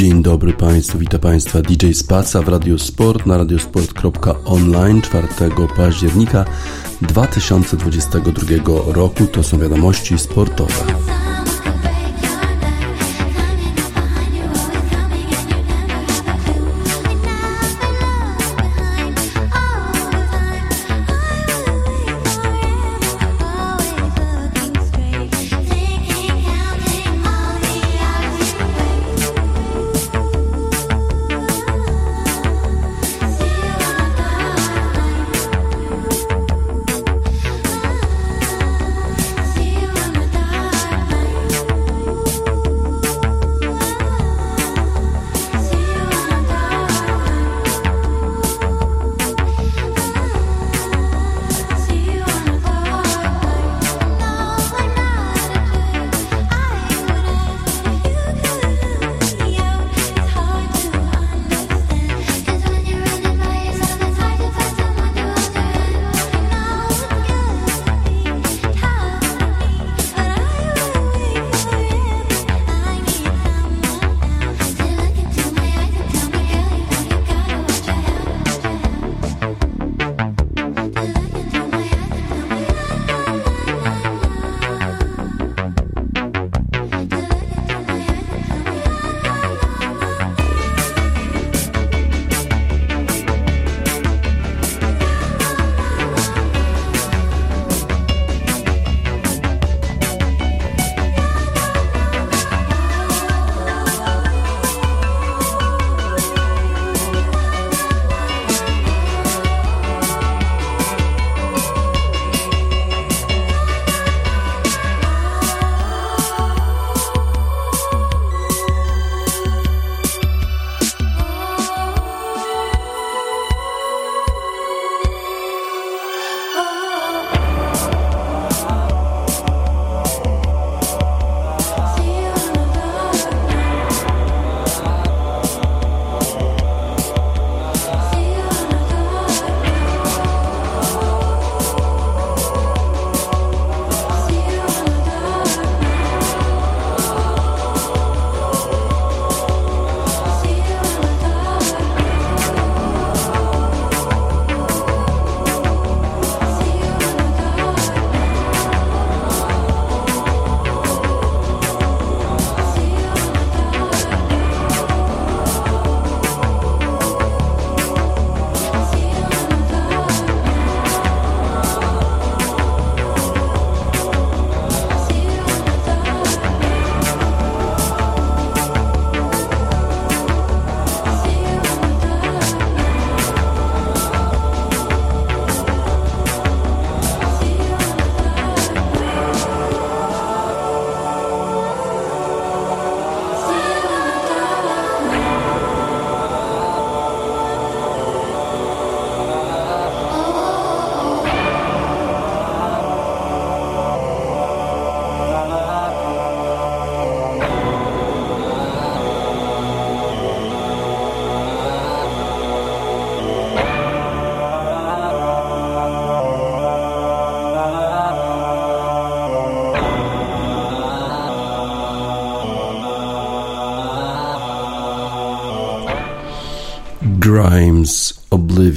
Dzień dobry Państwu, witam Państwa. DJ Spaca w Radio Sport na radiosport.online 4 października 2022 roku. To są wiadomości sportowe.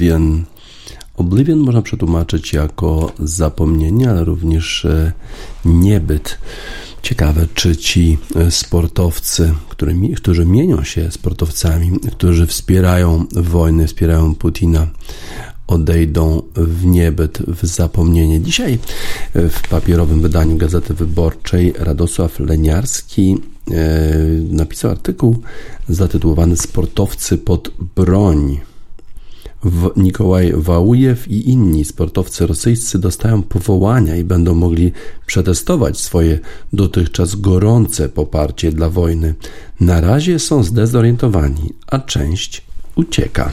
Oblivion. Oblivion można przetłumaczyć jako zapomnienie, ale również e, niebyt. Ciekawe, czy ci e, sportowcy, którzy, którzy mienią się sportowcami, którzy wspierają wojny, wspierają Putina, odejdą w niebyt, w zapomnienie. Dzisiaj e, w papierowym wydaniu Gazety Wyborczej Radosław Leniarski napisał artykuł zatytułowany Sportowcy pod broń. Nikołaj Wałujew i inni sportowcy rosyjscy dostają powołania i będą mogli przetestować swoje dotychczas gorące poparcie dla wojny. Na razie są zdezorientowani, a część ucieka.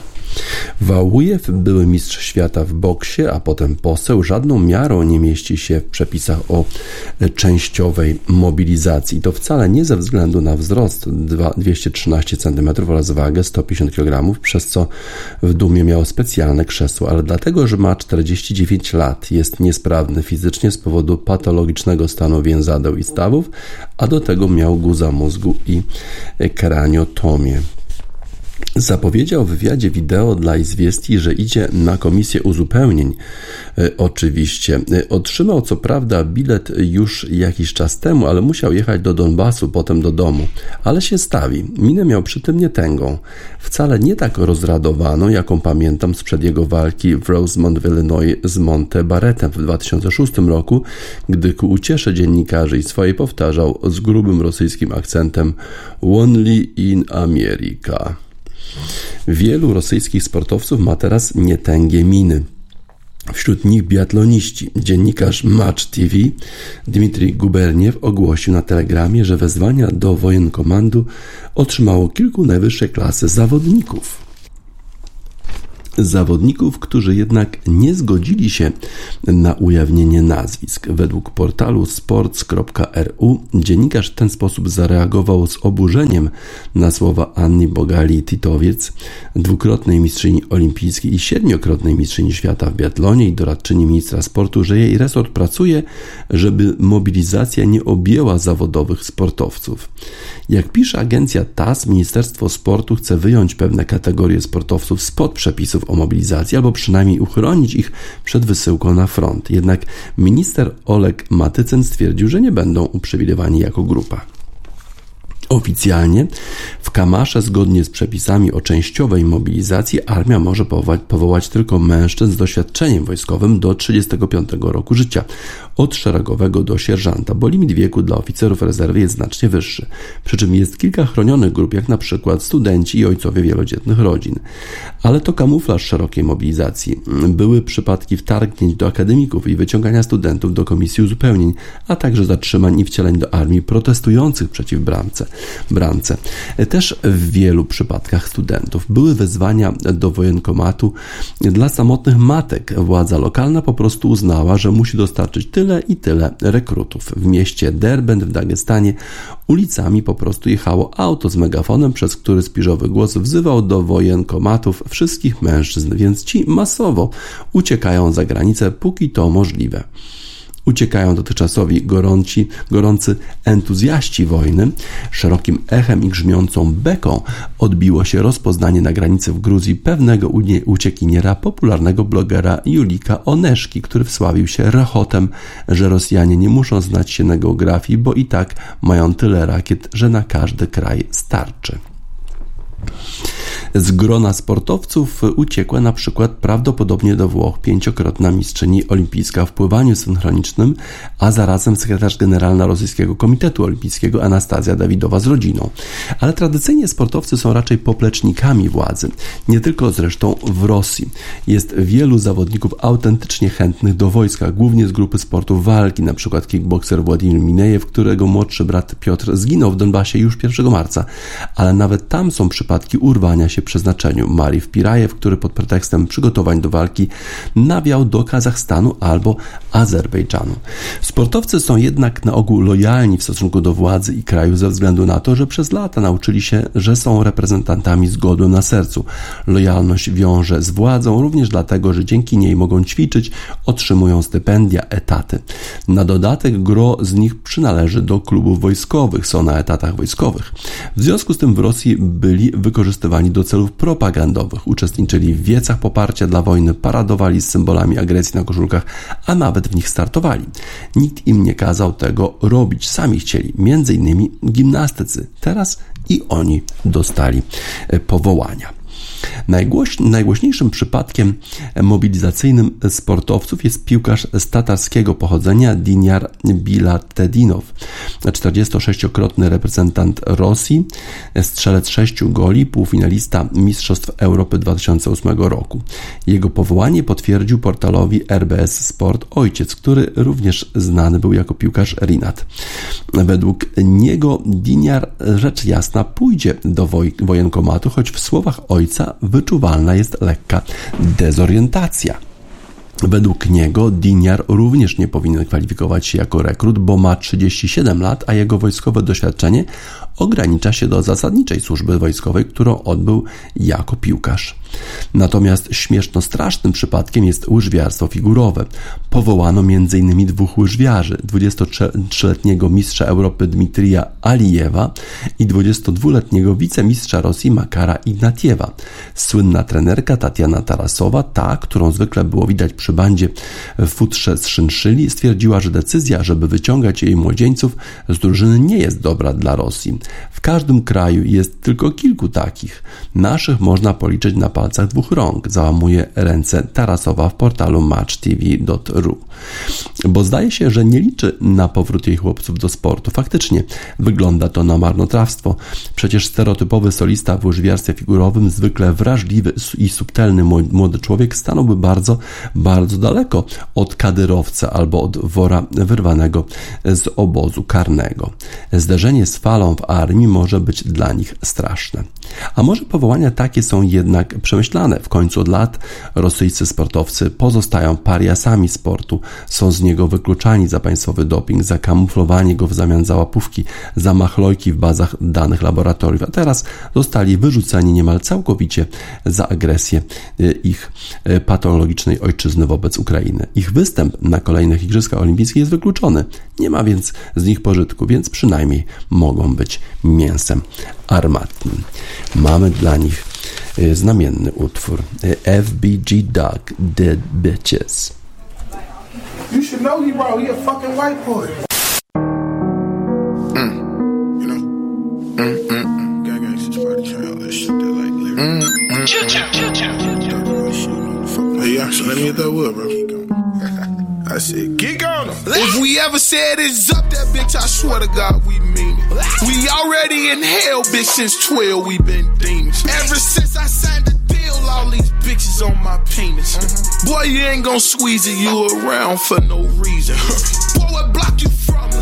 Wałujew, były mistrz świata w boksie, a potem poseł, żadną miarą nie mieści się w przepisach o częściowej mobilizacji. To wcale nie ze względu na wzrost 213 cm oraz wagę 150 kg, przez co w dumie miał specjalne krzesło, ale dlatego, że ma 49 lat, jest niesprawny fizycznie z powodu patologicznego stanu więzadeł i stawów, a do tego miał guza mózgu i kraniotomię. Zapowiedział w wywiadzie wideo dla Izwiesti, że idzie na komisję uzupełnień. E, oczywiście. E, otrzymał co prawda bilet już jakiś czas temu, ale musiał jechać do Donbasu, potem do domu. Ale się stawi. Minę miał przy tym nietęgą. Wcale nie tak rozradowaną, jaką pamiętam sprzed jego walki w Rosemont w Illinois z Monte Barrettem w 2006 roku, gdy ku uciesze dziennikarzy i swojej powtarzał z grubym rosyjskim akcentem Only in America. Wielu rosyjskich sportowców ma teraz nietęgie miny. Wśród nich biatloniści. Dziennikarz Match TV Dmitrij Guberniew ogłosił na telegramie, że wezwania do wojenkomandu otrzymało kilku najwyższej klasy zawodników zawodników, którzy jednak nie zgodzili się na ujawnienie nazwisk. Według portalu sports.ru dziennikarz w ten sposób zareagował z oburzeniem na słowa Anni Bogali-Titowiec, dwukrotnej mistrzyni olimpijskiej i siedmiokrotnej mistrzyni świata w biatlonie i doradczyni ministra sportu, że jej resort pracuje, żeby mobilizacja nie objęła zawodowych sportowców. Jak pisze agencja TAS, Ministerstwo Sportu chce wyjąć pewne kategorie sportowców spod przepisów o mobilizacji, albo przynajmniej uchronić ich przed wysyłką na front. Jednak minister Oleg Matycen stwierdził, że nie będą uprzywilejowani jako grupa. Oficjalnie w Kamasze, zgodnie z przepisami o częściowej mobilizacji, armia może powołać, powołać tylko mężczyzn z doświadczeniem wojskowym do 35 roku życia, od szeregowego do sierżanta, bo limit wieku dla oficerów rezerwy jest znacznie wyższy. Przy czym jest kilka chronionych grup, jak na przykład studenci i ojcowie wielodzietnych rodzin. Ale to kamuflaż szerokiej mobilizacji. Były przypadki wtargnięć do akademików i wyciągania studentów do komisji uzupełnień, a także zatrzymań i wcieleń do armii protestujących przeciw bramce brance. Też w wielu przypadkach studentów były wezwania do wojenkomatu dla samotnych matek. Władza lokalna po prostu uznała, że musi dostarczyć tyle i tyle rekrutów. W mieście Derbent w Dagestanie ulicami po prostu jechało auto z megafonem, przez który spiżowy głos wzywał do wojenkomatów wszystkich mężczyzn, więc ci masowo uciekają za granicę, póki to możliwe uciekają dotychczasowi gorąci, gorący entuzjaści wojny. Szerokim echem i grzmiącą beką odbiło się rozpoznanie na granicy w Gruzji pewnego uciekiniera, popularnego blogera Julika Oneszki, który wsławił się rachotem, że Rosjanie nie muszą znać się na geografii, bo i tak mają tyle rakiet, że na każdy kraj starczy. Z grona sportowców uciekła na przykład prawdopodobnie do Włoch pięciokrotna mistrzyni olimpijska w pływaniu synchronicznym, a zarazem sekretarz generalna Rosyjskiego Komitetu Olimpijskiego Anastazja Dawidowa z rodziną. Ale tradycyjnie sportowcy są raczej poplecznikami władzy. Nie tylko zresztą w Rosji. Jest wielu zawodników autentycznie chętnych do wojska, głównie z grupy sportów walki, przykład kickbokser Władimir Minejew, którego młodszy brat Piotr zginął w Donbasie już 1 marca. Ale nawet tam są przypadki urwania się przeznaczeniu. Marif Pirajew, który pod pretekstem przygotowań do walki nawiał do Kazachstanu albo Azerbejdżanu. Sportowcy są jednak na ogół lojalni w stosunku do władzy i kraju ze względu na to, że przez lata nauczyli się, że są reprezentantami z godłem na sercu. Lojalność wiąże z władzą również dlatego, że dzięki niej mogą ćwiczyć, otrzymują stypendia, etaty. Na dodatek gro z nich przynależy do klubów wojskowych, są na etatach wojskowych. W związku z tym w Rosji byli wykorzystywani do celów propagandowych, uczestniczyli w wiecach poparcia dla wojny, paradowali z symbolami agresji na koszulkach, a nawet w nich startowali. Nikt im nie kazał tego robić, sami chcieli, między innymi gimnastycy. Teraz i oni dostali e, powołania. Najgłoś, najgłośniejszym przypadkiem mobilizacyjnym sportowców jest piłkarz z tatarskiego pochodzenia Diniar Bilatedinow. 46-krotny reprezentant Rosji, strzelec 6 goli, półfinalista Mistrzostw Europy 2008 roku. Jego powołanie potwierdził portalowi RBS Sport ojciec, który również znany był jako piłkarz Rinat. Według niego Diniar rzecz jasna pójdzie do wojenkomatu, choć w słowach ojca wyczuwalna jest lekka dezorientacja. Według niego Diniar również nie powinien kwalifikować się jako rekrut, bo ma 37 lat, a jego wojskowe doświadczenie ogranicza się do zasadniczej służby wojskowej, którą odbył jako piłkarz. Natomiast śmieszno-strasznym przypadkiem jest łyżwiarstwo figurowe. Powołano m.in. dwóch łyżwiarzy, 23-letniego mistrza Europy Dmitrija Alijewa i 22-letniego wicemistrza Rosji Makara Ignatiewa. Słynna trenerka Tatiana Tarasowa, ta, którą zwykle było widać przy bandzie w futrze z szynszyli, stwierdziła, że decyzja, żeby wyciągać jej młodzieńców z drużyny nie jest dobra dla Rosji. W każdym kraju jest tylko kilku takich. Naszych można policzyć na palcach dwóch rąk, załamuje ręce Tarasowa w portalu matchtv.ru. Bo zdaje się, że nie liczy na powrót jej chłopców do sportu. Faktycznie wygląda to na marnotrawstwo. Przecież stereotypowy solista w łyżwiarstwie figurowym, zwykle wrażliwy i subtelny młody człowiek stanąłby bardzo, bardzo daleko od kadyrowca albo od wora wyrwanego z obozu karnego. Zderzenie z falą w armii może być dla nich straszne. A może powołania takie są jednak przemyślane. W końcu od lat rosyjscy sportowcy pozostają pariasami sportu, są z niego wykluczani za państwowy doping, za kamuflowanie go w zamian za łapówki, za machlojki w bazach danych laboratoriów, a teraz zostali wyrzuceni niemal całkowicie za agresję y, ich y, patologicznej ojczyzny wobec Ukrainy. Ich występ na kolejnych Igrzyskach Olimpijskich jest wykluczony. Nie ma więc z nich pożytku, więc przynajmniej mogą być mięsem armatnym. Mamy dla nich y, znamienny utwór FBG Dog Dead Bitches. You should know he bro, he a fucking white boy. Mm, you know? Mm, mm, mm. Gang gangsters party trying all that shit that like lyrics. Mm, mm, chill, yeah, so let me hit that wood, bro. I said, kick on him. If we ever said it's up that bitch, I swear to God, we mean it. We already in hell, bitch, since 12, we been demons. Ever since I signed the deal, all these bitches on my penis. Mm-hmm. Boy, you ain't gonna squeeze it, you around for no reason. Boy, what block you from?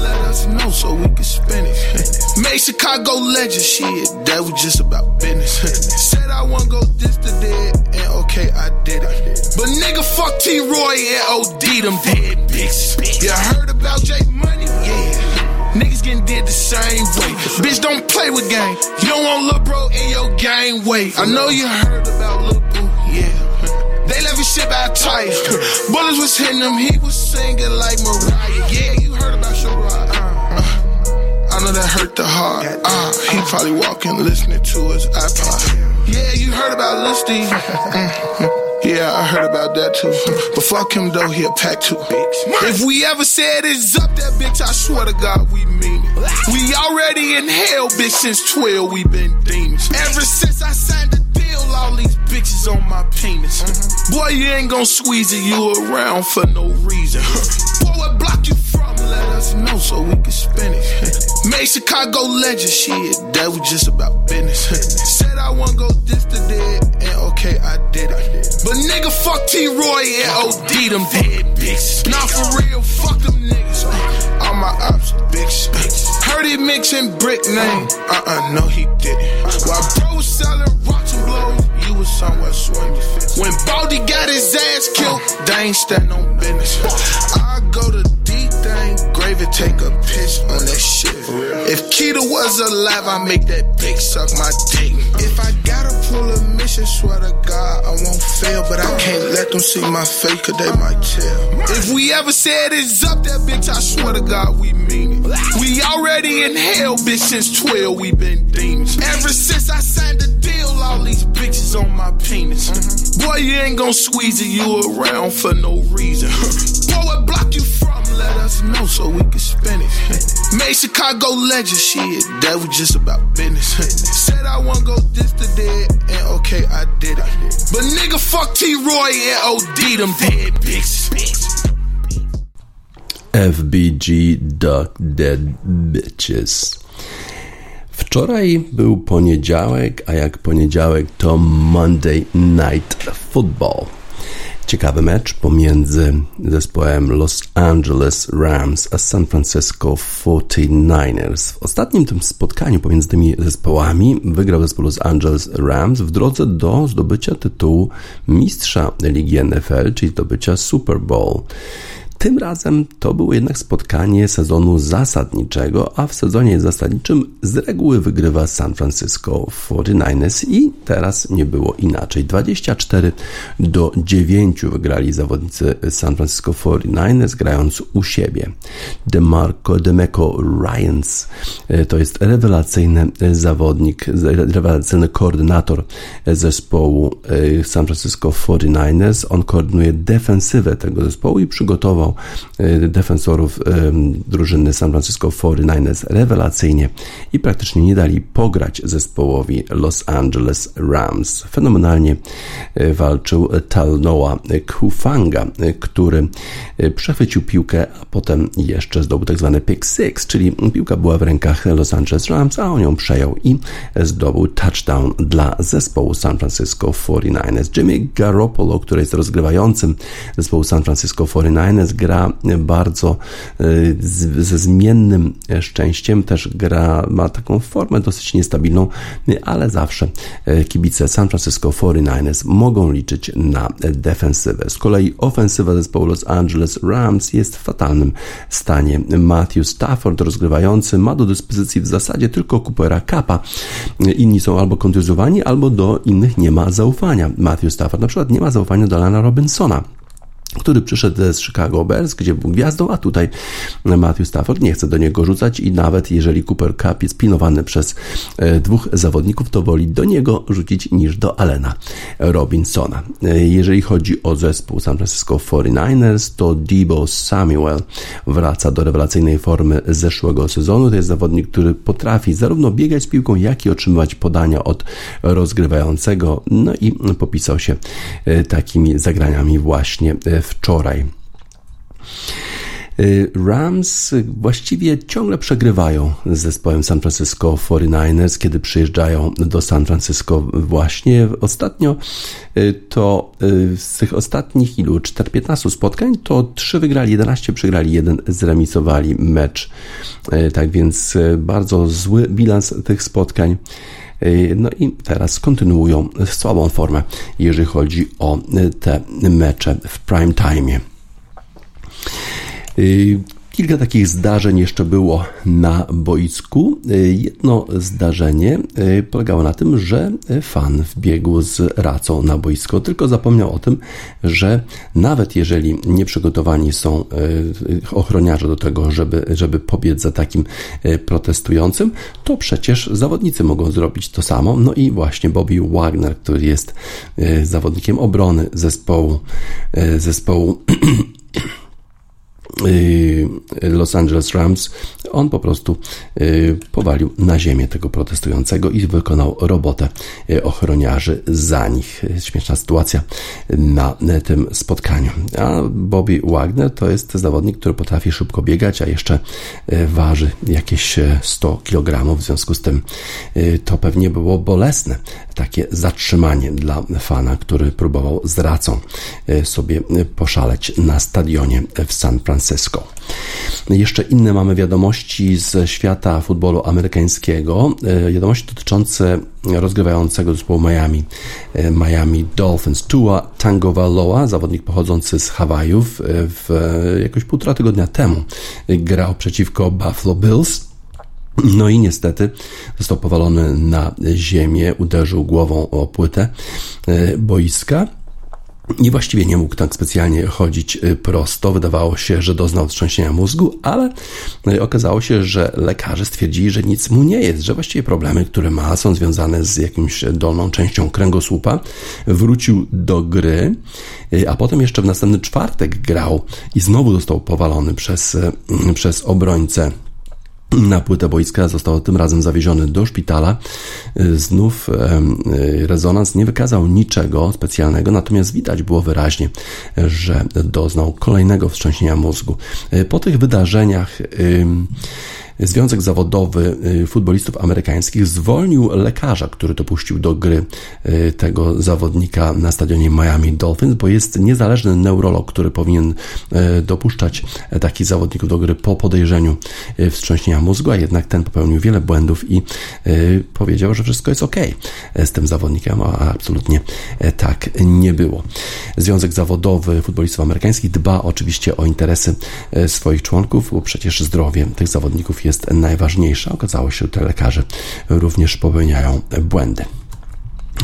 Let us know so we can spin it. Chicago legend, shit, that was just about business. Said I wanna go this to dead, and okay, I did it. But nigga, fuck T Roy and OD them dead bitches. You heard about J Money? Yeah. Niggas getting dead the same way. Bitch, don't play with game. You don't want Lil Bro in your game way. I know you heard about Lil Boo, yeah. They left his shit by tight. Bullets was hitting him, he was singing like Mariah. Yeah, about Shariah. Uh, uh, I know that hurt the heart. Uh, he probably walking, listening to his iPod. Yeah, you heard about Lil Steve. Yeah, I heard about that too. But fuck him though, he a pack too big. If we ever said it's up that bitch, I swear to God we mean it. We already in hell, bitch, since 12 we been demons. Ever since I signed the deal, all these bitches on my penis. Mm-hmm. Boy, you ain't gonna squeeze it, you around for no reason. Boy, what block you from? Let us know so we can spin it. Made Chicago legend, shit, that was just about business. Said I wanna go this to dead, and okay, I did it. But nigga, fuck T Roy and OD them dead bitches. Not for real, fuck them niggas. All my ops, bitches. Heard he mixing brick name. Uh uh, no, he didn't. While bro was selling rocks and blows, you was somewhere swimming. When Baldy got his ass killed, they ain't stand no business. I go to D thing, take a piss on that shit. If Keita was alive, I'd make that bitch suck my dick. If I gotta pull a mission, swear to God, I won't fail. But I can't let them see my face, cause they might tell. If we ever said it's up that bitch, I swear to God, we mean it. We already in hell, bitch, since 12, we been demons. Ever since I signed the deal, all these bitches on my penis. Mm-hmm. Boy, you ain't gonna squeeze it, you around for no reason. Boy, what block you from? Let us know so we can spin it. Made Chicago legend, shit, that was just about business. Said I wanna go this to dead, and okay, I did it. But nigga, fuck T Roy and OD them dead bitches. FBG Duck Dead Bitches. Wczoraj był poniedziałek, a jak poniedziałek to Monday Night Football. Ciekawy mecz pomiędzy zespołem Los Angeles Rams a San Francisco 49ers. W ostatnim tym spotkaniu pomiędzy tymi zespołami wygrał zespół Los Angeles Rams w drodze do zdobycia tytułu mistrza ligi NFL, czyli zdobycia Super Bowl. Tym razem to było jednak spotkanie sezonu zasadniczego, a w sezonie zasadniczym z reguły wygrywa San Francisco 49ers i teraz nie było inaczej. 24 do 9 wygrali zawodnicy San Francisco 49ers grając u siebie. DeMarco DeMeco Ryans e, to jest rewelacyjny zawodnik, rewelacyjny koordynator zespołu e, San Francisco 49ers. On koordynuje defensywę tego zespołu i przygotował E, defensorów e, drużyny San Francisco 49ers rewelacyjnie i praktycznie nie dali pograć zespołowi Los Angeles Rams. Fenomenalnie e, walczył Talnoa Kufanga, który przechwycił piłkę, a potem jeszcze zdobył tak zwany pick six, czyli piłka była w rękach Los Angeles Rams, a on ją przejął i zdobył touchdown dla zespołu San Francisco 49ers. Jimmy Garoppolo, który jest rozgrywającym zespołu San Francisco 49ers, gra bardzo y, ze zmiennym szczęściem, też gra ma taką formę dosyć niestabilną, ale zawsze y, kibice San Francisco 49ers mogą liczyć na defensywę. Z kolei ofensywa zespołu Los Angeles Rams jest w fatalnym stanie. Matthew Stafford rozgrywający ma do dyspozycji w zasadzie tylko Coopera Kappa. Inni są albo kontuzjowani, albo do innych nie ma zaufania. Matthew Stafford na przykład nie ma zaufania do Lana Robinsona który przyszedł z Chicago Bears, gdzie był gwiazdą, a tutaj Matthew Stafford nie chce do niego rzucać i nawet jeżeli Cooper Cup jest pilnowany przez e, dwóch zawodników, to woli do niego rzucić niż do Alena Robinsona. E, jeżeli chodzi o zespół San Francisco 49ers, to Debo Samuel wraca do rewelacyjnej formy zeszłego sezonu. To jest zawodnik, który potrafi zarówno biegać z piłką, jak i otrzymywać podania od rozgrywającego. No i popisał się e, takimi zagraniami właśnie wczoraj. Y, Rams właściwie ciągle przegrywają z zespołem San Francisco 49ers, kiedy przyjeżdżają do San Francisco właśnie ostatnio y, to y, z tych ostatnich ilu 4-15 spotkań to 3 wygrali, 11 przegrali, 1 zremisowali mecz. Tak więc bardzo zły bilans tych spotkań. No i teraz kontynuują słabą formę, jeżeli chodzi o te mecze w prime time. Kilka takich zdarzeń jeszcze było na boisku. Jedno zdarzenie polegało na tym, że fan wbiegł z racą na boisko, tylko zapomniał o tym, że nawet jeżeli nieprzygotowani są ochroniarze do tego, żeby, żeby pobiec za takim protestującym, to przecież zawodnicy mogą zrobić to samo. No i właśnie Bobby Wagner, który jest zawodnikiem obrony zespołu, zespołu Los Angeles Rams, on po prostu y, powalił na ziemię tego protestującego i wykonał robotę y, ochroniarzy za nich. Śmieszna sytuacja na tym spotkaniu. A Bobby Wagner to jest zawodnik, który potrafi szybko biegać, a jeszcze waży jakieś 100 kg. W związku z tym to pewnie było bolesne takie zatrzymanie dla fana, który próbował z racą sobie poszaleć na stadionie w San Francisco. Jeszcze inne mamy wiadomości ze świata futbolu amerykańskiego. E, wiadomości dotyczące rozgrywającego zespołu Miami, e, Miami Dolphins. Tua Tagovailoa, zawodnik pochodzący z Hawajów, e, w jakoś półtora tygodnia temu grał przeciwko Buffalo Bills. No i niestety został powalony na ziemię, uderzył głową o płytę boiska i właściwie nie mógł tak specjalnie chodzić y, prosto. Wydawało się, że doznał wstrząsienia mózgu, ale y, okazało się, że lekarze stwierdzili, że nic mu nie jest, że właściwie problemy, które ma, są związane z jakimś dolną częścią kręgosłupa. Wrócił do gry, a potem jeszcze w następny czwartek grał i znowu został powalony przez, przez obrońcę na płytę boiska został tym razem zawieziony do szpitala. Y, znów y, rezonans nie wykazał niczego specjalnego, natomiast widać było wyraźnie, że doznał kolejnego wstrząśnienia mózgu. Y, po tych wydarzeniach Związek Zawodowy y, Futbolistów Amerykańskich zwolnił lekarza, który dopuścił do gry y, tego zawodnika na stadionie Miami Dolphins, bo jest niezależny neurolog, który powinien y, dopuszczać takich zawodników do gry po podejrzeniu wstrząśnienia mózgu, a jednak ten popełnił wiele błędów i powiedział, że wszystko jest ok z tym zawodnikiem, a absolutnie tak nie było. Związek Zawodowy Futbolistów Amerykańskich dba oczywiście o interesy swoich członków, bo przecież zdrowie tych zawodników jest najważniejsze. Okazało się, że lekarze również popełniają błędy.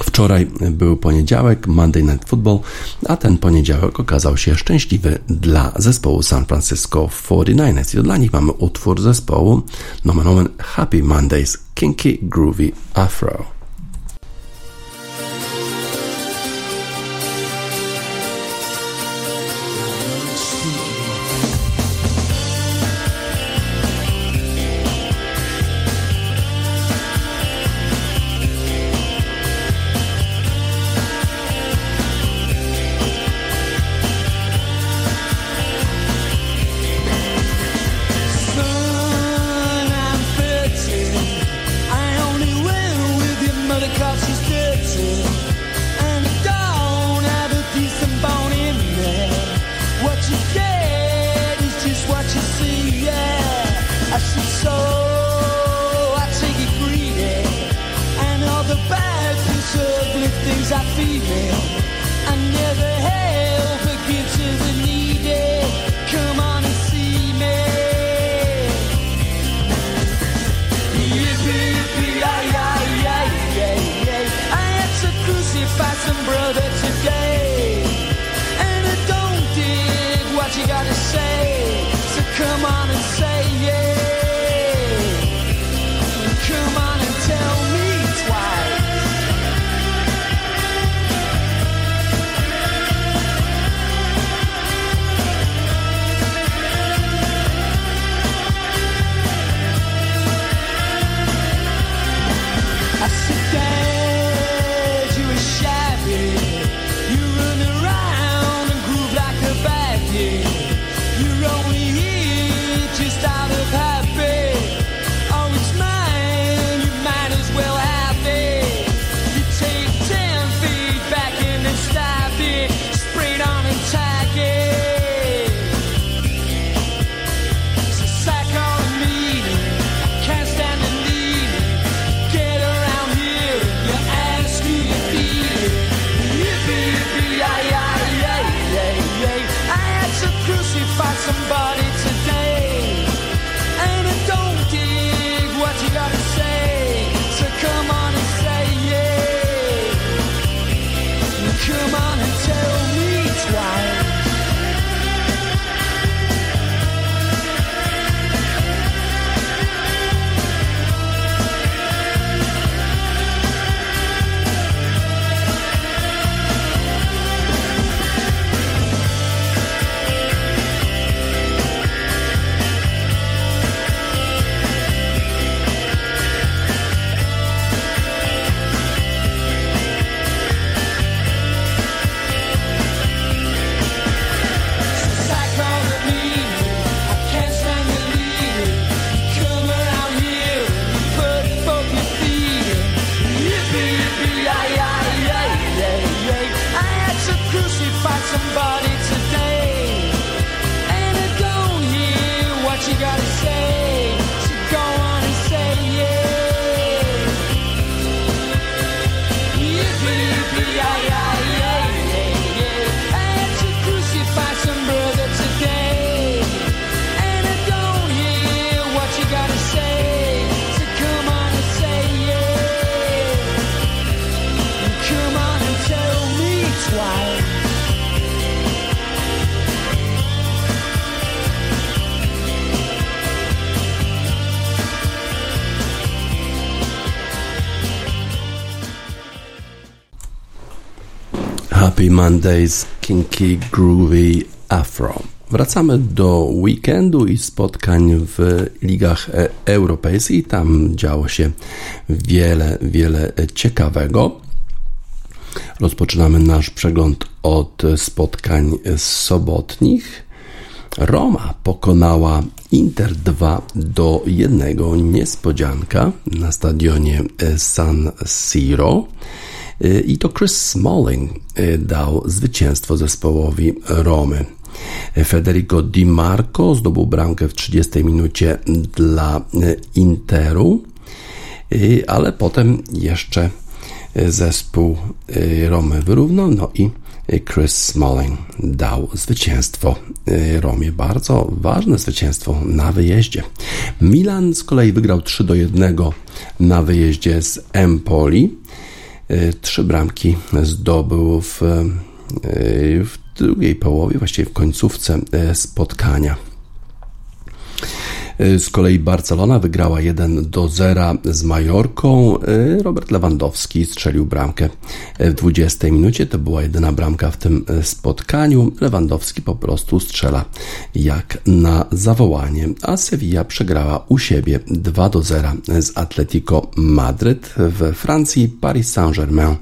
Wczoraj był poniedziałek, Monday Night Football, a ten poniedziałek okazał się szczęśliwy dla zespołu San Francisco 49ers. I dla nich mamy utwór zespołu nomen omen Happy Mondays Kinky Groovy Afro. Happy Mondays, Kinky Groovy Afro. Wracamy do weekendu i spotkań w ligach e, europejskich. Tam działo się wiele, wiele ciekawego. Rozpoczynamy nasz przegląd od spotkań sobotnich. Roma pokonała Inter 2 do 1. Niespodzianka na stadionie San Siro. I to Chris Smalling dał zwycięstwo zespołowi Romy. Federico Di Marco zdobył bramkę w 30 minucie dla Interu, ale potem jeszcze zespół Romy wyrównał, no i Chris Smalling dał zwycięstwo Romie. Bardzo ważne zwycięstwo na wyjeździe. Milan z kolei wygrał 3 do 1 na wyjeździe z Empoli. Trzy bramki zdobył w, w drugiej połowie, właściwie w końcówce spotkania. Y, z kolei Barcelona wygrała 1 do 0 z Majorką. Y, Robert Lewandowski strzelił bramkę w 20 minucie. To była jedyna bramka w tym y, spotkaniu. Lewandowski po prostu strzela jak na zawołanie, a Sevilla przegrała u siebie 2 do 0 z Atletico Madryt. W Francji Paris Saint-Germain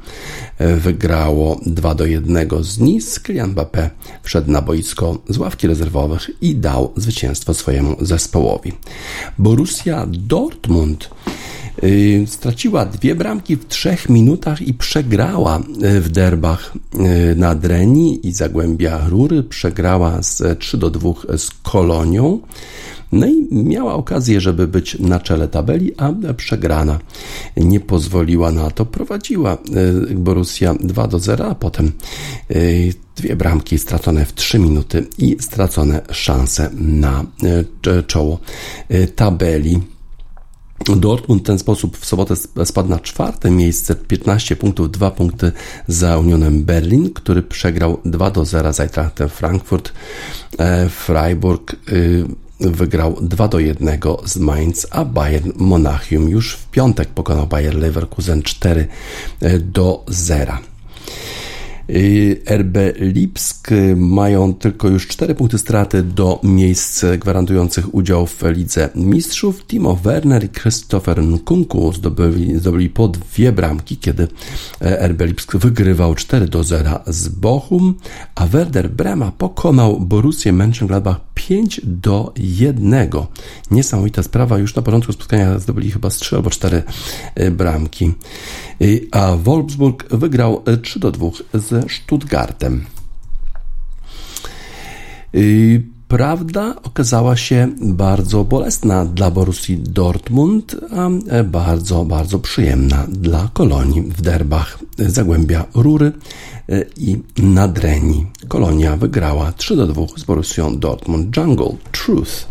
wygrało 2 do 1 z Nice. Kylian Mbappé wszedł na boisko z ławki rezerwowych i dał zwycięstwo swojemu zespołowi. Borussia Dortmund straciła dwie bramki w trzech minutach i przegrała y, w derbach y, na Dreni i Zagłębia Rury. Przegrała z 3 do 2 z Kolonią. No i miała okazję, żeby być na czele tabeli, a przegrana nie pozwoliła na to. Prowadziła Borussia 2 do 0, a potem dwie bramki stracone w 3 minuty i stracone szanse na e, czoło e, tabeli. Dortmund w ten sposób w sobotę spadł na czwarte miejsce, 15 punktów, 2 punkty za Unionem Berlin, który przegrał 2 do 0 z Eintrachtem Frankfurt. E, Freiburg wygrał 2 do 1 z Mainz, a Bayern Monachium już w piątek pokonał Bayer Leverkusen 4 do 0. Y, RB Lipsk mają tylko już 4 punkty straty do miejsc gwarantujących udział w Lidze Mistrzów. Timo Werner i Christopher Nkunku zdobyli, zdobyli po dwie bramki, kiedy e, RB Lipsk wygrywał 4 do 0 z Bochum, a Werder Brema pokonał Borussię Mönchengladbach 5 do 1. Niesamowita sprawa, już na początku spotkania zdobyli chyba z 3 albo 4 e, bramki. A Wolfsburg wygrał 3 do 2 ze Stuttgartem. Prawda okazała się bardzo bolesna dla Borussii Dortmund, a bardzo, bardzo przyjemna dla Kolonii w derbach Zagłębia Rury i Nadreni. Kolonia wygrała 3 do 2 z Borussią Dortmund Jungle Truth.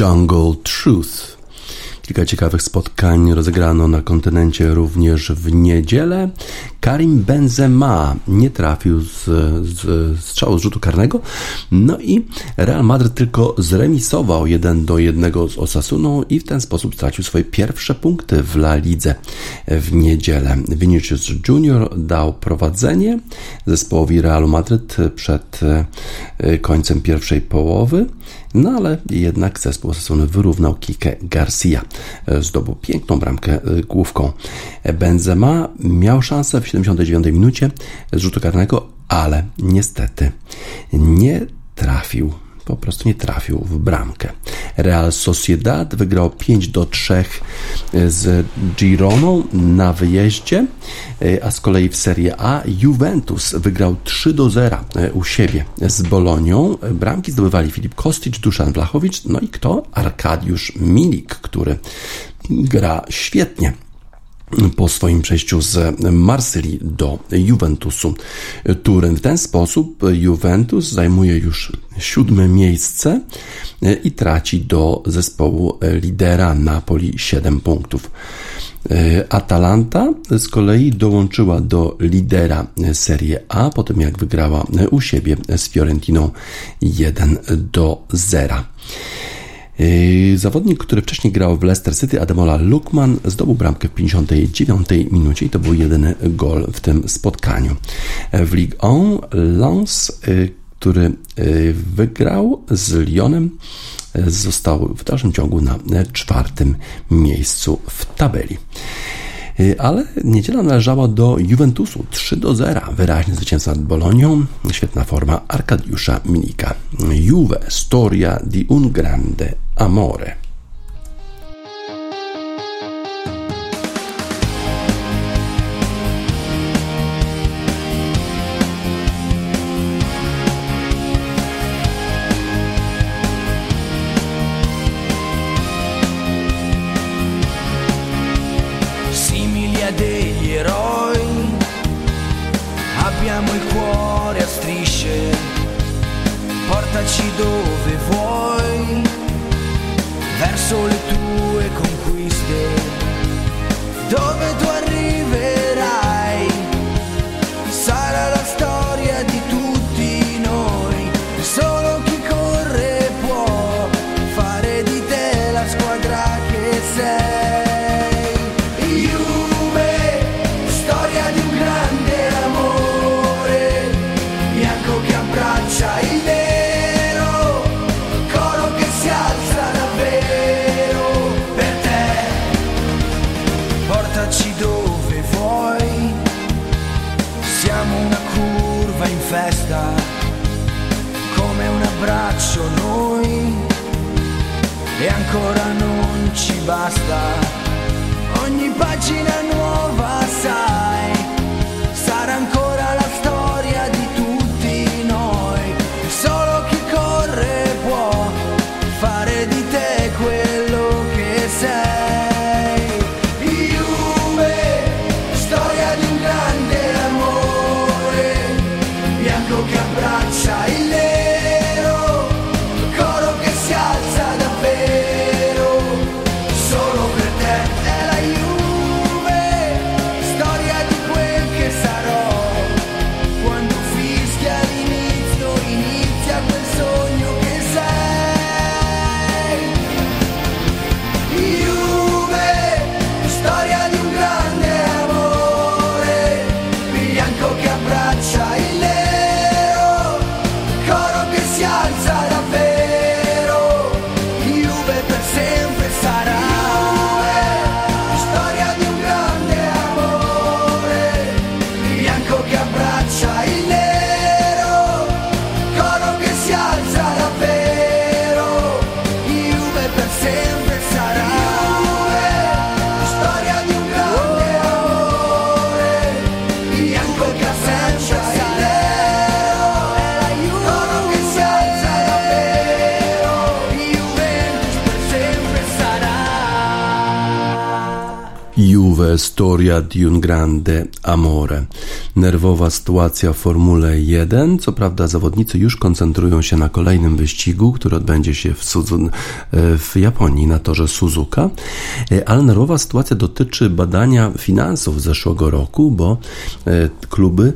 Jungle Truth. Kilka ciekawych spotkań rozegrano na kontynencie również w niedzielę. Karim Benzema nie trafił z, z strzału z rzutu karnego. No i Real Madrid tylko zremisował 1 do 1 z Osasuną i w ten sposób stracił swoje pierwsze punkty w La Lidze w niedzielę. Vinicius Junior dał prowadzenie zespołowi Realu Madryt przed e, końcem pierwszej połowy. No ale jednak zespół Osasuny wyrównał Kike Garcia. E, zdobył piękną bramkę e, główką. Benzema miał szansę w 79 minucie z rzutu karnego, ale niestety nie trafił po prostu nie trafił w bramkę. Real Sociedad wygrał 5 do 3 z Gironą na wyjeździe, a z kolei w Serie A Juventus wygrał 3 do 0 u siebie z Bolonią. Bramki zdobywali Filip Kostic, Duszan Blachowicz, no i kto? Arkadiusz Milik, który gra świetnie po swoim przejściu z Marsylii do Juventusu Turyn. W ten sposób Juventus zajmuje już siódme miejsce i traci do zespołu lidera Napoli 7 punktów. Atalanta z kolei dołączyła do lidera Serie A po tym jak wygrała u siebie z Fiorentiną 1 do 0. Yy, zawodnik, który wcześniej grał w Leicester City, Ademola Lukman, zdobył bramkę w 59 minucie i to był jedyny gol w tym spotkaniu. W Ligue 1 Lens, yy, który yy, wygrał z Lyonem, został w dalszym ciągu na czwartym miejscu w tabeli. Y, ale niedziela należała do Juventusu 3 do 0. Wyraźny zwycięstwa nad Bolonią. Świetna forma Arkadiusza Minika. Juve, storia di un grande amore. Storia di un grande amore. Nerwowa sytuacja w Formule 1. Co prawda zawodnicy już koncentrują się na kolejnym wyścigu, który odbędzie się w, Suzun, w Japonii na torze Suzuka, ale nerwowa sytuacja dotyczy badania finansów zeszłego roku, bo e, kluby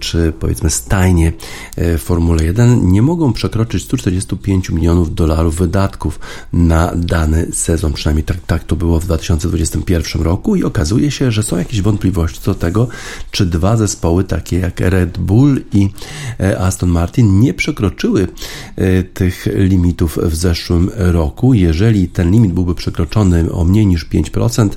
czy powiedzmy stajnie w Formule 1 nie mogą przekroczyć 145 milionów dolarów wydatków na dany sezon, przynajmniej tak, tak to było w 2021 roku i okazuje się, że są jakieś wątpliwości co do tego, czy dwa zespoły takie jak Red Bull i e, Aston Martin nie przekroczyły e, tych limitów w zeszłym roku. Jeżeli ten limit byłby przekroczony o mniej niż 5%,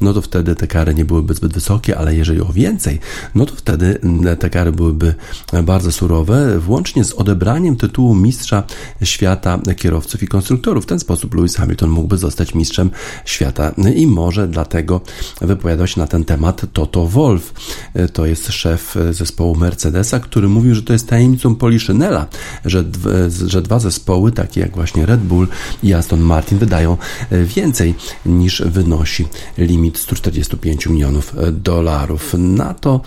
no to wtedy te kary nie byłyby zbyt wysokie, ale jeżeli o więcej, no to wtedy te kary byłyby bardzo surowe, włącznie z odebraniem tytułu mistrza świata kierowców i konstruktorów. W ten sposób Lewis Hamilton mógłby zostać mistrzem świata i może dlatego wypowiadał się na ten temat Toto Wolf. To jest szef zespołu Mercedesa, który mówił, że to jest tajemnicą Poliszynela, że, że dwa zespoły, takie jak właśnie Red Bull i Aston Martin, wydają więcej niż wynosi limit 145 milionów dolarów. Na to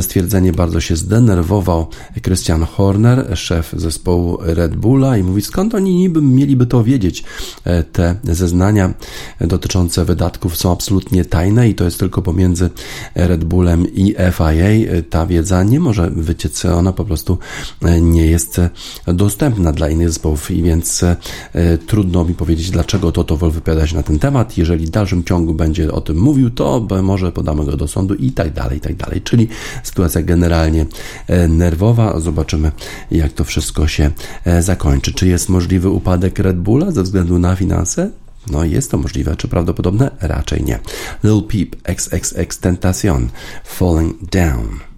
stwierdzenie bardzo się zdenerwował Christian Horner, szef zespołu Red Bulla i mówi, skąd oni niby mieliby to wiedzieć. Te zeznania dotyczące wydatków są absolutnie tajne i to jest tylko pomiędzy Red Bullem i FIA. Ta wiedza nie może wyciec, ona po prostu nie jest dostępna dla innych zespołów i więc e, trudno mi powiedzieć, dlaczego Toto Wolff wypowiada się na ten temat. Jeżeli w dalszym ciągu będzie o tym mówił, to może podamy go do sądu i tak dalej, i tak dalej. Czyli sytuacja generalnie e, nerwowa. Zobaczymy, jak to wszystko się e, zakończy. Czy jest możliwy upadek Red Bulla ze względu na finanse? No jest to możliwe, czy prawdopodobne? Raczej nie. Lil Peep, XXX Tentacion, Falling Down.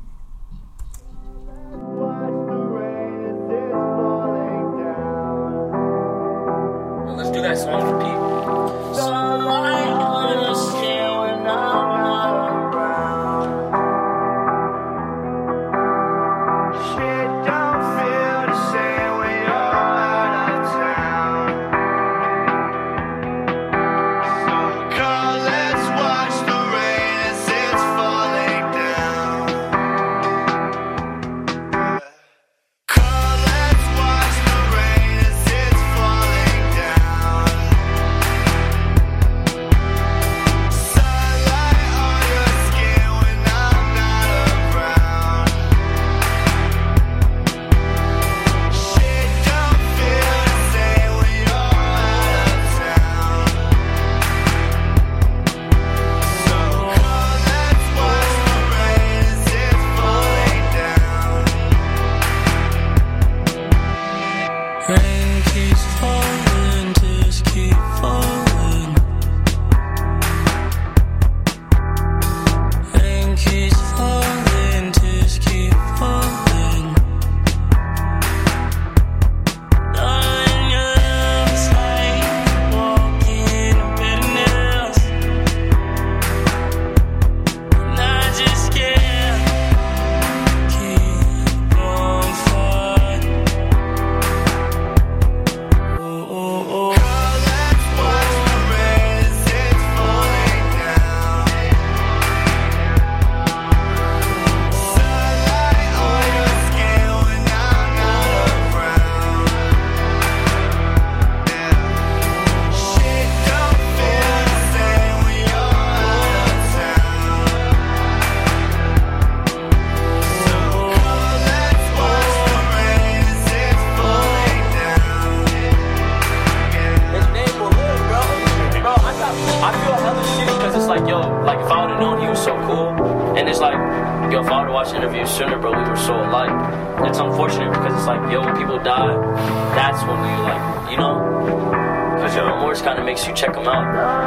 don't know.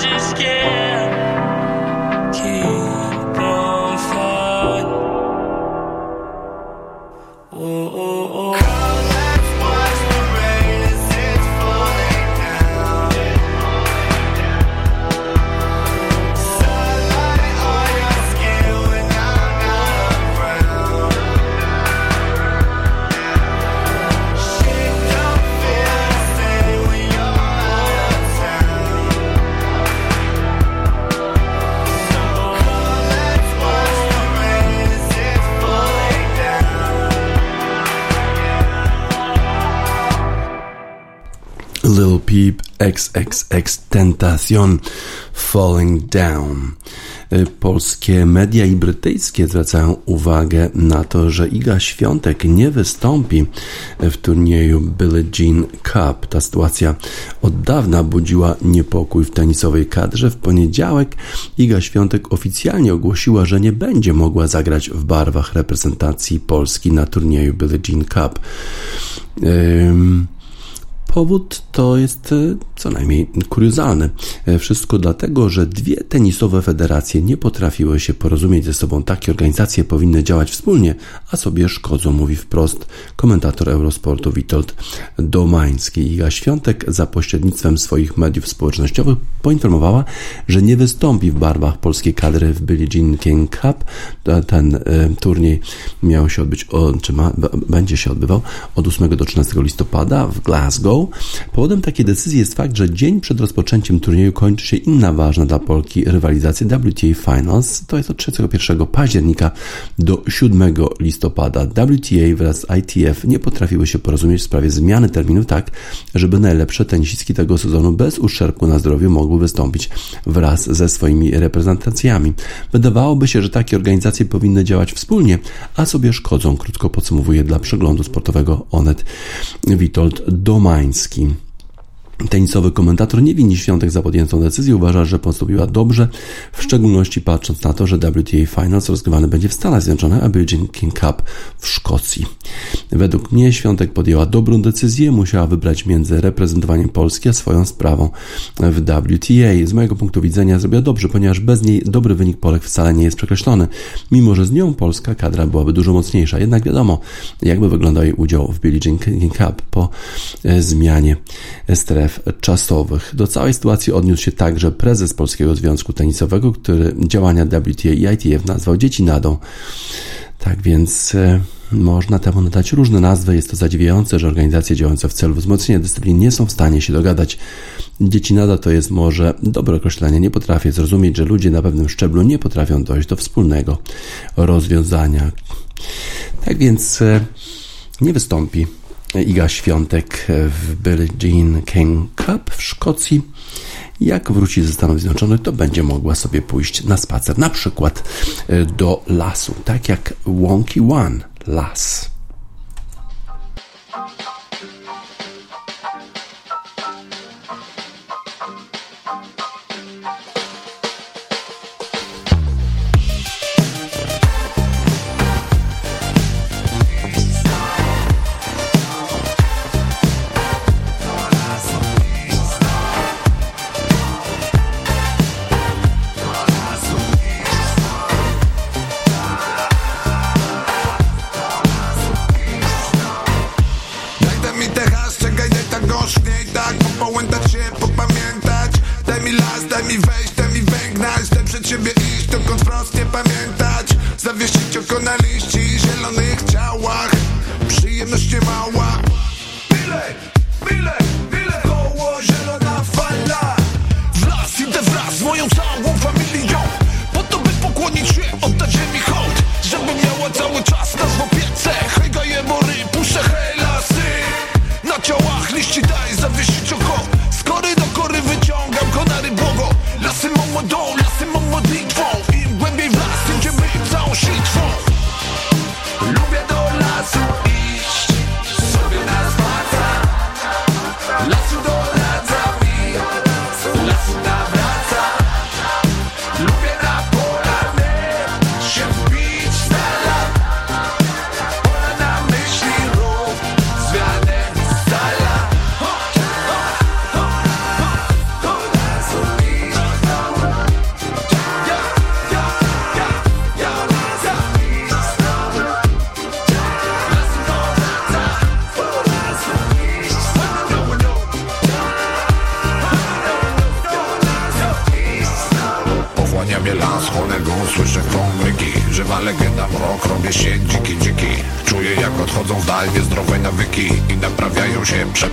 just Lil Peep XXX Tentacion Falling Down. Y, polskie media i brytyjskie zwracają uwagę na to, że Iga Świątek nie wystąpi w turnieju Billie Jean Cup. Ta sytuacja od dawna budziła niepokój w tenisowej kadrze. W poniedziałek Iga Świątek oficjalnie ogłosiła, że nie będzie mogła zagrać w barwach reprezentacji Polski na turnieju Billie Jean Cup. Powód to jest e, co najmniej kuriozalny. E, wszystko dlatego, że dwie tenisowe federacje nie potrafiły się porozumieć ze sobą. Takie organizacje powinny działać wspólnie, a sobie szkodzą, mówi wprost komentator Eurosportu Witold Domański. Iga Świątek za pośrednictwem swoich mediów społecznościowych poinformowała, że nie wystąpi w barwach polskiej kadry w Billie Jean King Cup. Ten e, turniej miał się odbyć, czy ma, będzie się odbywał od 8 do 13 listopada w Glasgow. Powodem takiej decyzji jest fakt, że dzień przed rozpoczęciem turnieju kończy się inna ważna dla Polki rywalizacja WTA Finals. To jest od 31 października do 7 listopada. WTA wraz z ITF nie potrafiły się porozumieć w sprawie zmiany terminu tak, żeby najlepsze tenisistki tego sezonu bez uszczerbku na zdrowiu mogły wystąpić wraz ze swoimi reprezentacjami. Wydawałoby się, że takie organizacje powinny działać wspólnie, a sobie szkodzą, krótko podsumowuje dla przeglądu sportowego Onet Witold Domański. Tenisowy komentator nie wini Świątek za podjętą decyzję, uważa, że postąpiła dobrze, w szczególności patrząc na to, że WTA Finals rozgrywany będzie w Stanach Zjednoczonych, a Virgin King Cup w Szkocji. Według mnie Świątek podjęła dobrą decyzję, musiała wybrać między reprezentowaniem Polski a swoją sprawą w WTA. Z mojego punktu widzenia zrobiła dobrze, ponieważ bez niej dobry wynik Polek wcale nie jest przekreślony, mimo że z nią polska kadra byłaby dużo mocniejsza. Jednak wiadomo, jakby wyglądał jej udział w Jean King Cup po e, zmianie stref stref czasowych. Do całej sytuacji odniósł się także prezes Polskiego Związku Tenisowego, który działania WTA i ITF nazwał dzieci nadą. Tak więc e, można temu nadać różne nazwy. Jest to zadziwiające, że organizacje działające w celu wzmocnienia dyscyplin nie są w stanie się dogadać. Dzieci nada to jest może dobre określenie. Nie potrafię zrozumieć, że ludzie na pewnym szczeblu nie potrafią dojść do wspólnego rozwiązania. Tak więc e, nie wystąpi Iga Świątek w Billie Jean King Cup w Szkocji. Jak wróci ze Stanów Zjednoczonych, to będzie mogła sobie pójść na spacer, na przykład e, do lasu, tak jak Wonky One Las.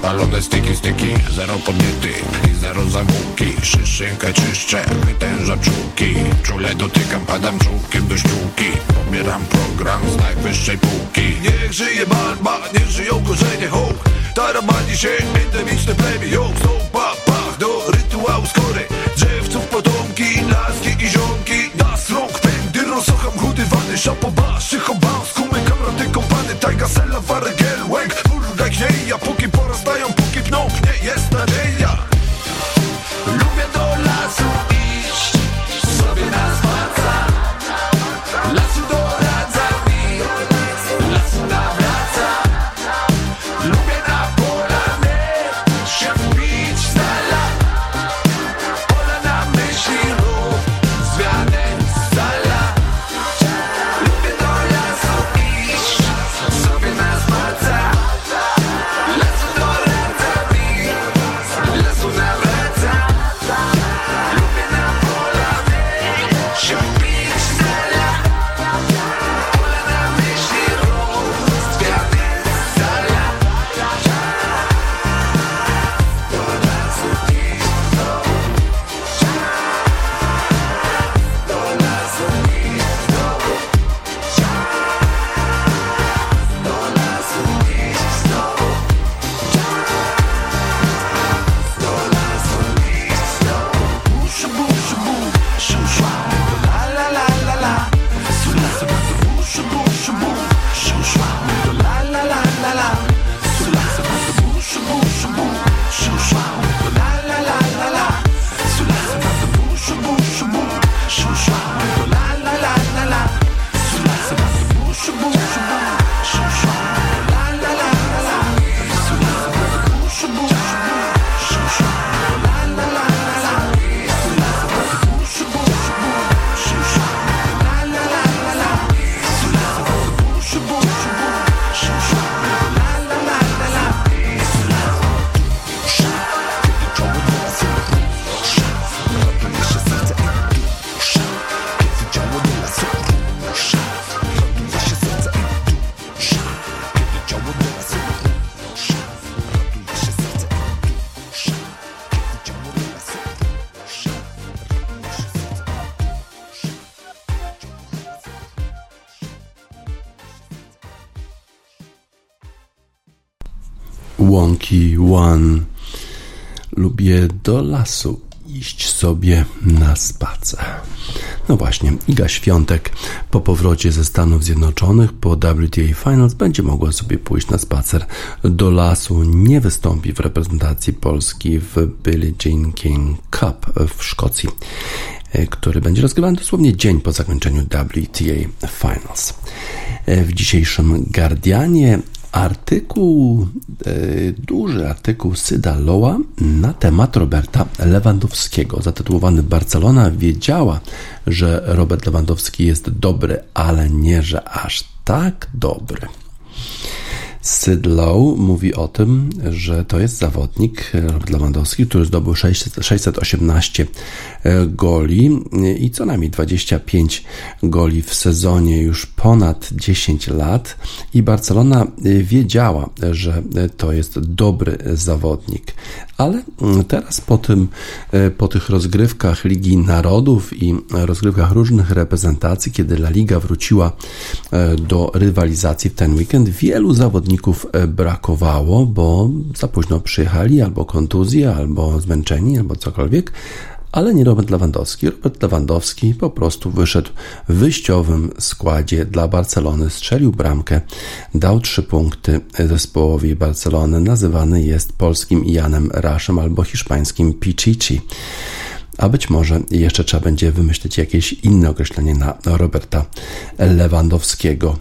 Przepalone styki, styki, zero podniety i zero zawółki Szyszynkę czyszczę, wytężam czułki. Czule dotykam, padam czułkiem do ściółki. Pobieram program z najwyższej półki. Niech żyje barba, niech żyją korzenie hołd Taramani się endemiczne plemię Ją stopa, pach do rytuału skory. Drzewców potomki, laski i ziomki. Das rąk pędy, rosocham chudy wany Szapoba, szychoba, skumy, kamraty, kompany Tajga, sela, wargel, łęk, One. Lubię do lasu iść sobie na spacer. No właśnie, Iga Świątek po powrocie ze Stanów Zjednoczonych po WTA Finals będzie mogła sobie pójść na spacer do lasu. Nie wystąpi w reprezentacji Polski w Billie Jean King Cup w Szkocji, e, który będzie rozgrywany dosłownie dzień po zakończeniu WTA Finals. E, W dzisiejszym Guardianie artykuł, e, duży artykuł Syda Loa na temat Roberta Lewandowskiego, zatytułowany Barcelona wiedziała, że Robert Lewandowski jest dobry, ale nie, że aż tak dobry. Sid Lowe mówi o tym, że to jest zawodnik Robert Lewandowski, który zdobył 600, 618 goli. I co najmniej 25 goli w sezonie już ponad 10 lat. I Barcelona wiedziała, że to jest dobry zawodnik. Ale teraz po, tym, po tych rozgrywkach Ligi Narodów i rozgrywkach różnych reprezentacji, kiedy La Liga wróciła do rywalizacji w ten weekend, wielu zawodników brakowało, bo za późno przyjechali, albo kontuzje, albo zmęczeni, albo cokolwiek ale nie Robert Lewandowski. Robert Lewandowski po prostu wyszedł w wyjściowym składzie dla Barcelony, strzelił bramkę, dał trzy punkty zespołowi Barcelony. Nazywany jest polskim Janem Raszem albo hiszpańskim Pichichi a być może jeszcze trzeba będzie wymyślić jakieś inne określenie na Roberta Lewandowskiego.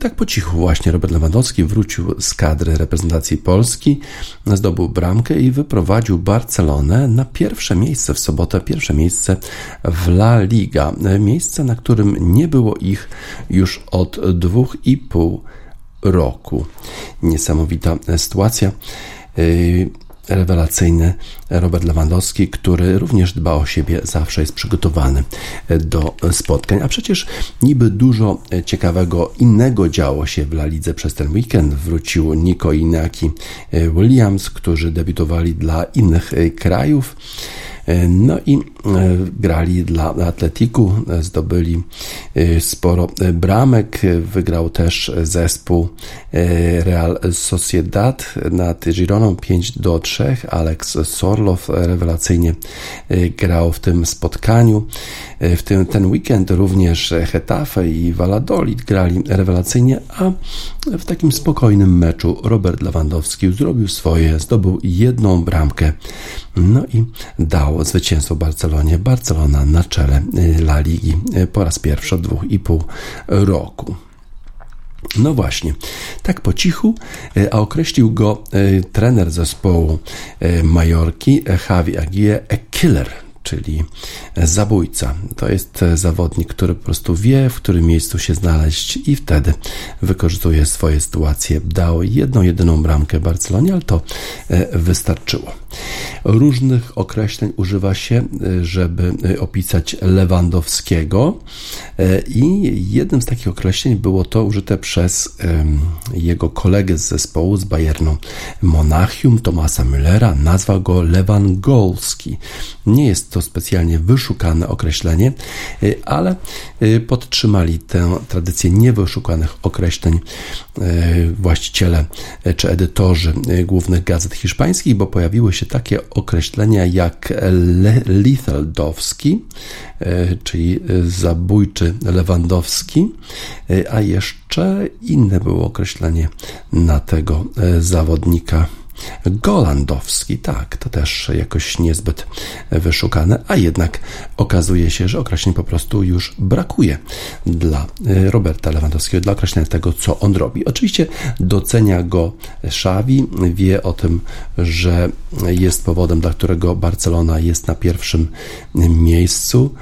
Tak po cichu właśnie Robert Lewandowski wrócił z kadry reprezentacji Polski, zdobył bramkę i wyprowadził Barcelonę na pierwsze miejsce w sobotę, pierwsze miejsce w La Liga. Miejsce, na którym nie było ich już od dwóch i pół roku. Niesamowita sytuacja rewelacyjny Robert Lewandowski, który również dba o siebie, zawsze jest przygotowany do spotkań. A przecież niby dużo ciekawego innego działo się w La Lidze przez ten weekend. Wrócił Nico Inaki Williams, którzy debiutowali dla innych krajów. No i grali dla Atletiku, zdobyli sporo bramek. Wygrał też zespół Real Sociedad nad Gironą 5 do 3. Alex Sorlow rewelacyjnie grał w tym spotkaniu. W tym, ten weekend również Hetafe i Valladolid grali rewelacyjnie, a w takim spokojnym meczu Robert Lewandowski zrobił swoje, zdobył jedną bramkę, no i dał zwycięstwo Barcelonie. Barcelona na czele La Ligi po raz pierwszy od dwóch i pół roku. No właśnie, tak po cichu, a określił go trener zespołu Majorki, Javi Aguirre, a killer czyli zabójca. To jest zawodnik, który po prostu wie, w którym miejscu się znaleźć i wtedy wykorzystuje swoje sytuacje. Dał jedną, jedyną bramkę Barcelonie, ale to wystarczyło. Różnych określeń używa się, e, żeby e, opisać Lewandowskiego i jednym z takich określeń było to użyte przez jego kolegę z zespołu z Bayernu Monachium, Tomasa Müllera. Nazwał go Lewangolski. Nie jest to specjalnie wyszukane określenie, ale podtrzymali tę tradycję niewyszukanych określeń właściciele czy edytorzy głównych gazet hiszpańskich, bo pojawiły się takie określenia jak Lethaldowski, czyli zabójczy Lewandowski, a jeszcze inne było określenie na tego zawodnika Golandowski, tak, to też jakoś niezbyt wyszukane, a jednak okazuje się, że określeń po prostu już brakuje dla y, Roberta Lewandowskiego, dla określenia tego, co on robi. Oczywiście docenia go Szawi, wie o tym, że jest powodem, dla którego Barcelona jest na pierwszym miejscu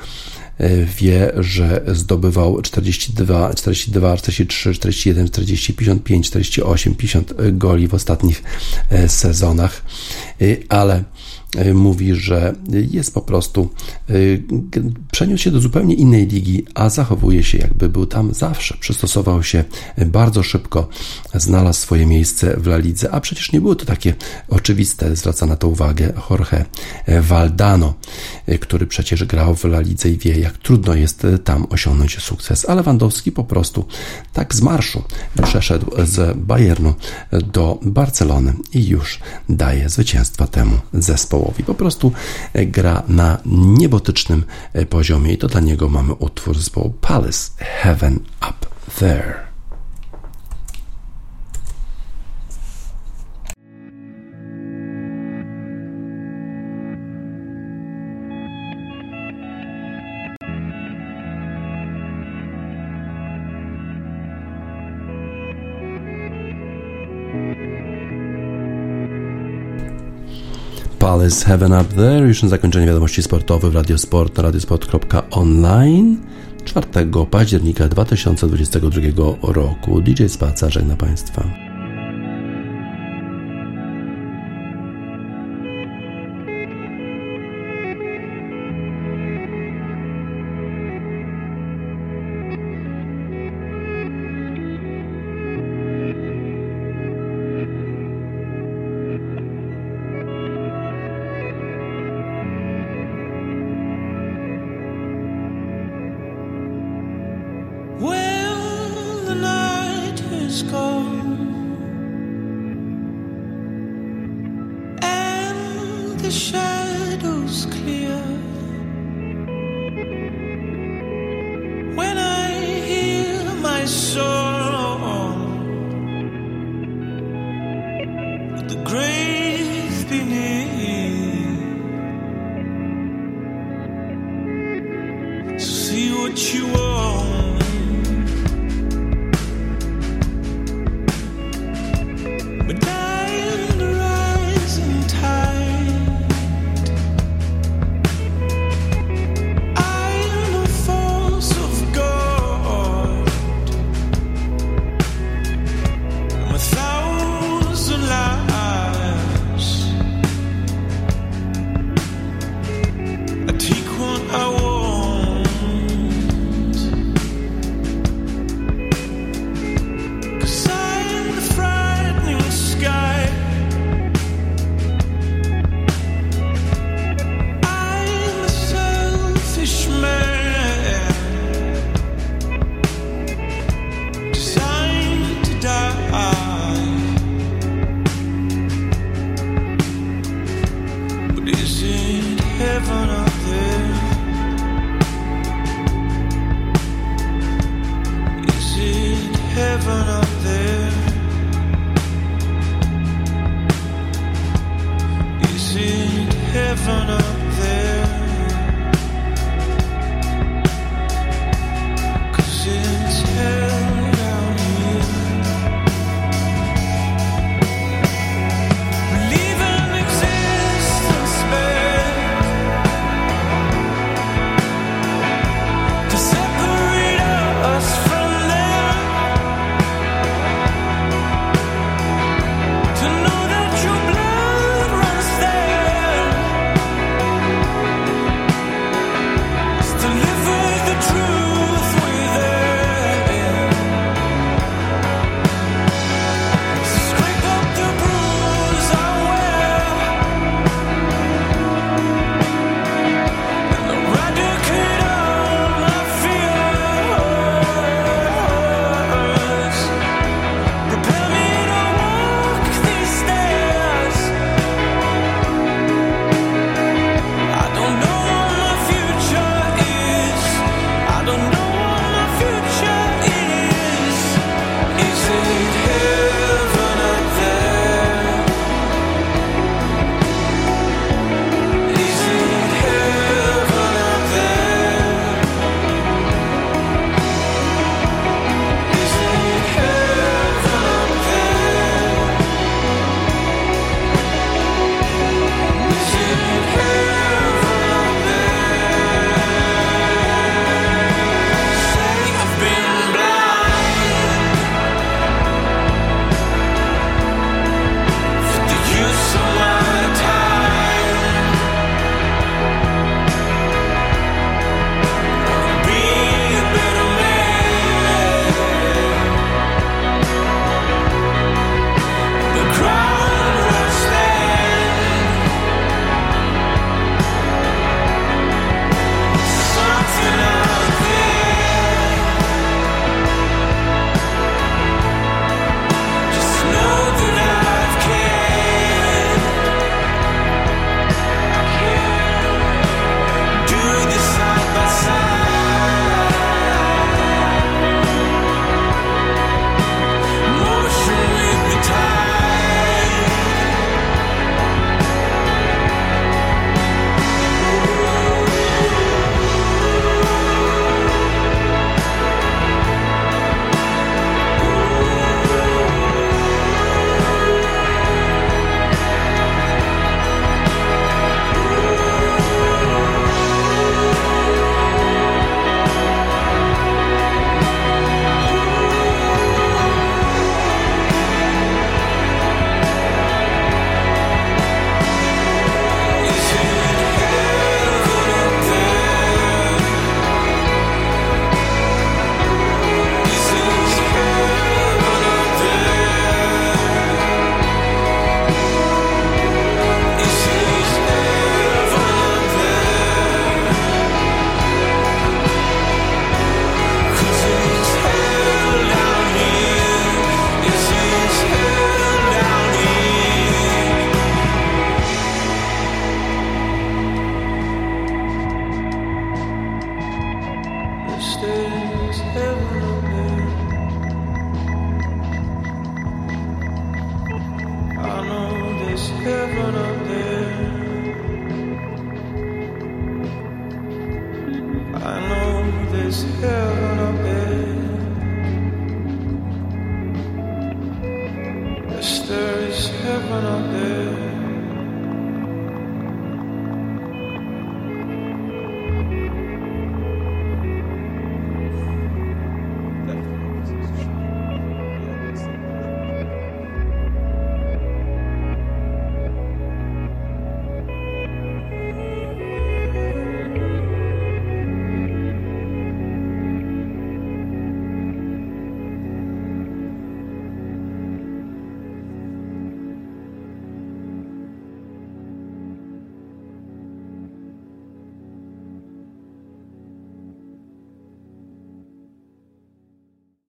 wie, że zdobywał 42, 42, 43, 41, 40, 55, 48, 50 goli w ostatnich e, sezonach, e, ale E, mówi, że jest po prostu, e, przeniósł się do zupełnie innej ligi, a zachowuje się jakby był tam zawsze. Przystosował się bardzo szybko, znalazł swoje miejsce w La Lidze, a przecież nie było to takie oczywiste, zwraca na to uwagę Jorge Valdano, e, który przecież grał w La Lidze i wie, jak trudno jest tam osiągnąć sukces. A Lewandowski po prostu tak z marszu przeszedł z Bayernu do Barcelony i już daje zwycięstwa temu zespołowi zespołowi. Po prostu e, gra na niebotycznym e, poziomie i to dla niego mamy utwór zespołu Palace Heaven Up There. Palace Heaven Up There. Już na zakończenie wiadomości sportowych w Radiosport na radiosport.online 4 października 2022 roku. DJ Spaca żegna Państwa.